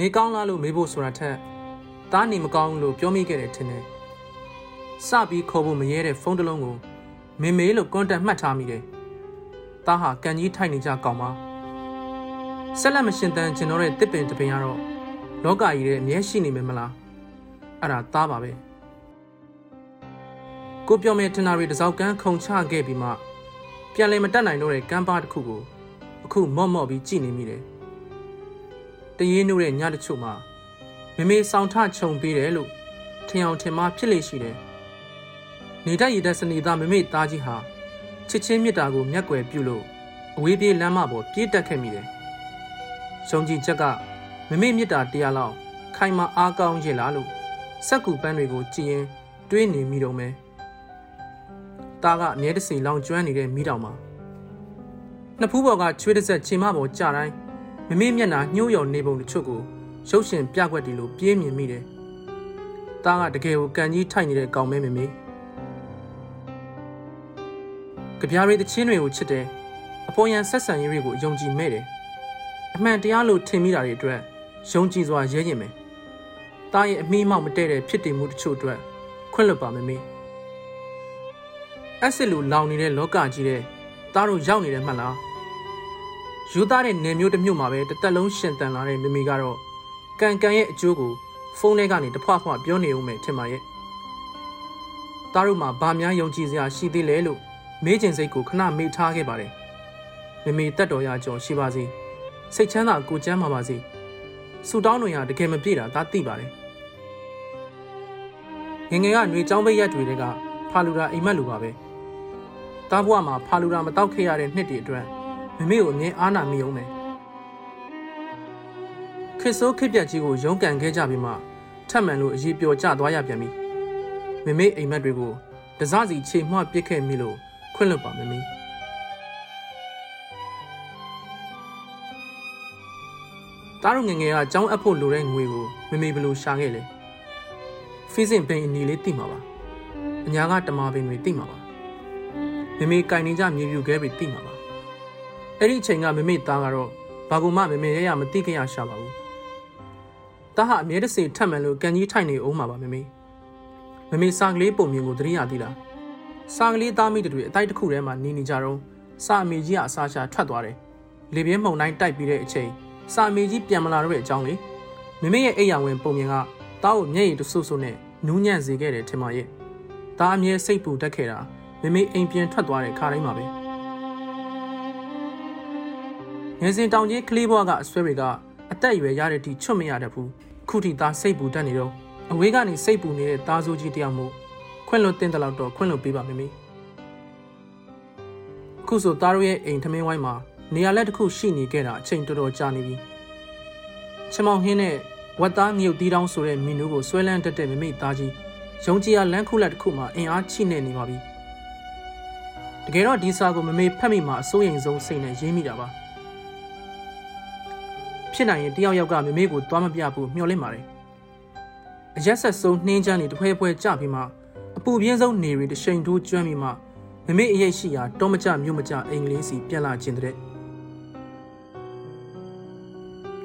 နေကောင်းလားလို့မေးဖို့ဆိုတာထက်သားနေမကောင်းလို့ပြောမိခဲ့တယ်ထင်တယ်စပြီးခေါ်ဖို့မရဲတဲ့ဖုန်းတစ်လုံးကိုမေမေလို့ကွန်တက်မှတ်ထားမိတယ်သားဟာကန်ကြီးထိုက်နေကြကောင်ပါဆက်လက်မရှင်တန်ကျင်တော့တဲ့တစ်ပင်တပင်ကတော့လောကကြီးရဲ့အမြဲရှိနေမယ်မလားအဲ့ဒါသားပါပဲကိုပြောမဲ့ထနာရီတစောက်ကန်းခုံချခဲ့ပြီးမှပြန်လည်မတက်နိုင်တော့တဲ့ကမ်းပါတစ်ခုကိုအခုမော့မော့ပြီးကြည်နေမိတယ် တရေနှုတ်တဲ့ညတချို့မှာမမေဆောင်ထခြုံပေးတယ်လို့ထင်အောင်ထင်မှားဖြစ်လေရှိတယ်နေတတ်ရည်တဲ့စနေသားမမေသားကြီးဟာချစ်ချင်းမြတ်တာကိုမျက်ွယ်ပြုလို့အဝေးပြေးလမ်းမပေါ်ပြေးတက်ခဲ့မိတယ်။ရှုံကြည်ချက်ကမမေမြတ်တာတရားလောက်ခိုင်မာအားကောင်းရဲ့လားလို့စက်ကူပန်းတွေကိုကြည်ရင်တွေးနေမိတော့မယ်။တာကအမြဲတစေလောင်ကျွမ်းနေတဲ့မိတောင်မှာနှစ်ဖူးပေါ်ကချွေးတစ်ဆက်ချိန်မပေါ်ကြတိုင်း မမေမျက်နှာညှိုးယော်နေပုံတချို့ကိုရုပ်ရှင်ပြကွက်တီလိုပြေးမြင်မိတယ်။တာကတကယ်ကိုကန်ကြီးထိုက်နေတဲ့ကောင်မဲမမေ။ကြပြားရီတချင်းတွေကိုချစ်တယ်အပေါ်ယံဆက်ဆံရေးတွေကိုယုံကြည်မဲ့တယ်အမှန်တရားလို့ထင်မိတာတွေအတွက်ယုံကြည်စွာရဲရင်မယ်တားရဲ့အမိမောက်မတည့်တဲ့ဖြစ်တည်မှုတချို့အတွက်ခွင့်လွတ်ပါမမေအက်စစ်လိုလောင်နေတဲ့လောကကြီးတဲ့တားတို့ရောက်နေတယ်မှတ်လား ယူသားတဲ့နေမျိုးတစ်မျိုးမှာပဲတစ်သက်လုံးရှင်တန်လာတဲ့မမေကတော့ကန်ကန်ရဲ့အကျိုးကိုဖုန်းထဲကနေတဖွာဖွာပြောနေဦးမယ်ထင်ပါရဲ့တားတို့မှာဗာများယုံကြည်စရာရှိသေးလဲလို့မေးကျင်စိတ်ကိုခဏမေ့ထားခဲ့ပါတယ်မမေတက်တော်ရကြော်ရှိပါစေစိတ်ချမ်းသာကိုကျမ်းပါပါစေဆူတောင်းလို့ရတကယ်မပြည့်တာဒါသိပါတယ်ငငယ်ကຫນွေချောင်းပိတ်ရက်တွေကဖာလူရာအိမ်မက်လူပါပဲတားဘွားမှာဖာလူရာမတောက်ခဲ့ရတဲ့နှစ်တွေအတွက် မမေကိုအမြင်အားနာမိအောင်မယ်ခစ်ဆိုးခစ်ပြက်ကြီးကိုရုန်းကန်ခဲ့ကြပြီးမှထပ်မံလို့အရေးပျော်ကျသွားရပြန်ပြီမမေအိမ်မက်တွေကိုတစားစီခြေမှွပစ်ခဲ့မိလို့ခွင့်လွတ်ပါမမီတားရုံငငယ်ကအကြောင်းအပ်ဖို့လိုတဲ့ငွေကိုမမေဘလို့ရှာခဲ့လေဖီးစင်ပင်အနီလေးတိမှာပါအညာကတမာပင်တွေတိမှာပါမမေကင်နေကြမြေပြူခဲတွေတိမှာပါ အဲ့ဒီအချိန်ကမမေသားကတော့ဘာကူမမမေရရမတိကြရရှာပါဘူးတားဟာအမြဲတစေထက်မှန်လို့ကန်ကြီးထိုင်နေအောင်ပါပါမမေမမေစာကလေးပုံမြင်ကိုသတိရသေးလားစာကလေးသားမိတွေအတိုက်တစ်ခုထဲမှာနေနေကြတော့စာအမေကြီးကအစားရှာထွက်သွားတယ်လေပြင်းမှုန်တိုင်းတိုက်ပြီးတဲ့အချိန်စာအမေကြီးပြန်မလာတော့တဲ့အကြောင်းလေမိမိရဲ့အိယာဝင်ပုံမြင်ကတားကိုမျက်ရည်တဆူဆူနဲ့နူးညံ့စေခဲ့တယ်ထင်ပါရဲ့တားအမြဲစိတ်ပူတက်ခဲ့တာမိမိအိမ်ပြန်ထွက်သွားတဲ့ခါတိုင်းမှာပဲ ငယ်စဉ်တောင်ကြီးကလေးဘွားကအဆွဲတွေကအသက်အရွယ်ရတဲ့တီချွတ်မရတတ်ဘူးခုထိသားစိတ်ပူတတ်နေတော့အဝေးကနေစိတ်ပူနေတဲ့သားစိုးကြီးတယောက်မို့ခွင့်လွတ်တင်တဲ့လောက်တော့ခွင့်လွတ်ပေးပါမမေအခုဆိုသားတို့ရဲ့အိမ်ထမင်းဝိုင်းမှာနေရာလက်တစ်ခုရှိနေခဲ့တာအချိန်တော်တော်ကြာနေပြီချမောင်ဟင်းနဲ့ဝတ်သားမြုပ်တီးတောင်းဆိုတဲ့မီနူးကိုဆွဲလန်းတက်တဲ့မမေသားကြီးရုံကြီးရလန်းခုလက်တစ်ခုမှာအင်အားချိနေနေပါပြီတကယ်တော့ဒီစာကိုမမေဖတ်မိမှာအစိုးရိမ်ဆုံးစိတ်နဲ့ရေးမိတာပါ ဖြစ်နိုင်ရင်တယောက်ယောက်ကမမေကိုသွားမပြဘူးမျှော်လင့်ပါတယ်အရက်ဆက်ဆုံးနှင်းချမ်းနေတဖွဲဖွဲကြပြီးမှအပူပြင်းဆုံးနေရီတရှိန်ထိုးကျွမ်းပြီးမှမမေအရေးရှိရာတောမကြမြို့မကြအိမ်ကလေးစီပြန်လာခြင်းတဲ့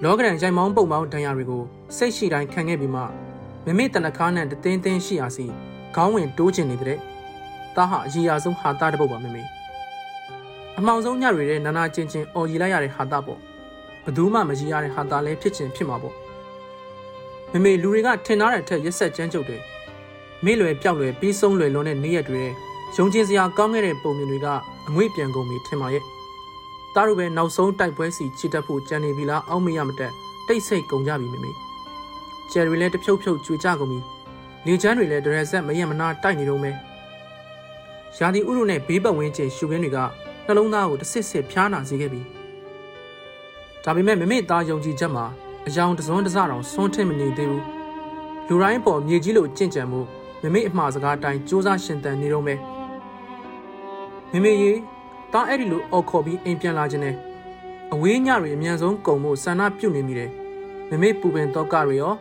လောကရန်ရိုင်မောင်းပုံမောင်းဒဏ်ရာတွေကိုစိတ်ရှိတိုင်းခံခဲ့ပြီးမှမမေတနခါနဲ့တသိန်းသိန်းရှိရာစီခေါင်းဝင်တိုးကျင်နေတဲ့တာဟာအကြီးအဆုံးဟာတာတပုတ်ပါမမေအမောင်ဆုံးညတွေတဲ့နာနာချင်းချင်းအော်ရီလိုက်ရတဲ့ဟာတာပေါ့ ဘယ်သူမှမကြီးရတဲ့ဟာတာလဲဖြစ်ချင်းဖြစ်မှာပေါ့မမေလူတွေကထင်ထားတဲ့အထက်ရက်ဆက်ကြမ်းကြုတ်တယ်မေ့လွယ်ပျောက်လွယ်ပြီးဆုံးလွယ်လွန်တဲ့နေ့ရက်တွေရုံချင်းစရာကောင်းခဲ့တဲ့ပုံမြင်တွေကအငွေ့ပြန်ကုန်ပြီထင်ပါရဲ့တားတို့ပဲနောက်ဆုံးတိုက်ပွဲစီချစ်တတ်ဖို့ကြံနေပြီလားအောက်မေ့ရမတက်တိတ်ဆိတ်ကုန်ကြပြီမိမိကျယ်ရီလည်းတဖြုတ်ဖြုတ်ကြွေကြကုန်ပြီလေချမ်းတွေလည်းဒရက်ဆက်မရမနာတိုက်နေတော့မယ်ရာသီဥတုနဲ့ဘေးပတ်ဝန်းကျင်ရှုခင်းတွေကနှလုံးသားကိုတစ်စစ်စစ်ဖျားနာစေခဲ့ပြီ ဒါပေမဲ့မမေ့သားယုံကြည်ချက်မှာအယောင်တစွန်းတစတောင်စွန့်ထင်မနေသေးဘူးလူတိုင်းပေါ်မြေကြီးလိုကြင့်ကြံမှုမမေအမှားစကားတိုင်းစူးစမ်းရှင်သန်နေတော့မယ်မမေရေတားအဲ့ဒီလိုအော်ခေါ်ပြီးအိမ်ပြန်လာခြင်းနဲ့အဝေးညတွေအမြန်ဆုံးကုံမှုဆန္ဒပြုတ်နေမိတယ်မမေပူပင်တော့ကတွေရော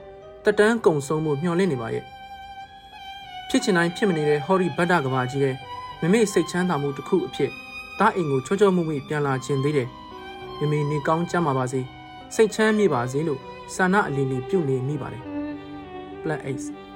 တက်တန်းကုံဆုံးမှုမျှော်လင့်နေပါရဲ့ဖြစ်ချင်တိုင်းဖြစ်မနေတဲ့ဟော်ရီဘတ်တာကဘာကြီးတဲ့မမေစိတ်ချမ်းသာမှုတစ်ခုအဖြစ်တားအိမ်ကိုချောချောမှုမှုပြန်လာခြင်းသေးတယ် မေမေနေကောင်းကြမှာပါစေစိတ်ချမ်းမြေပါစေလို့ဆန္ဒအလီလီပြုနေမိပါတယ် Plan 8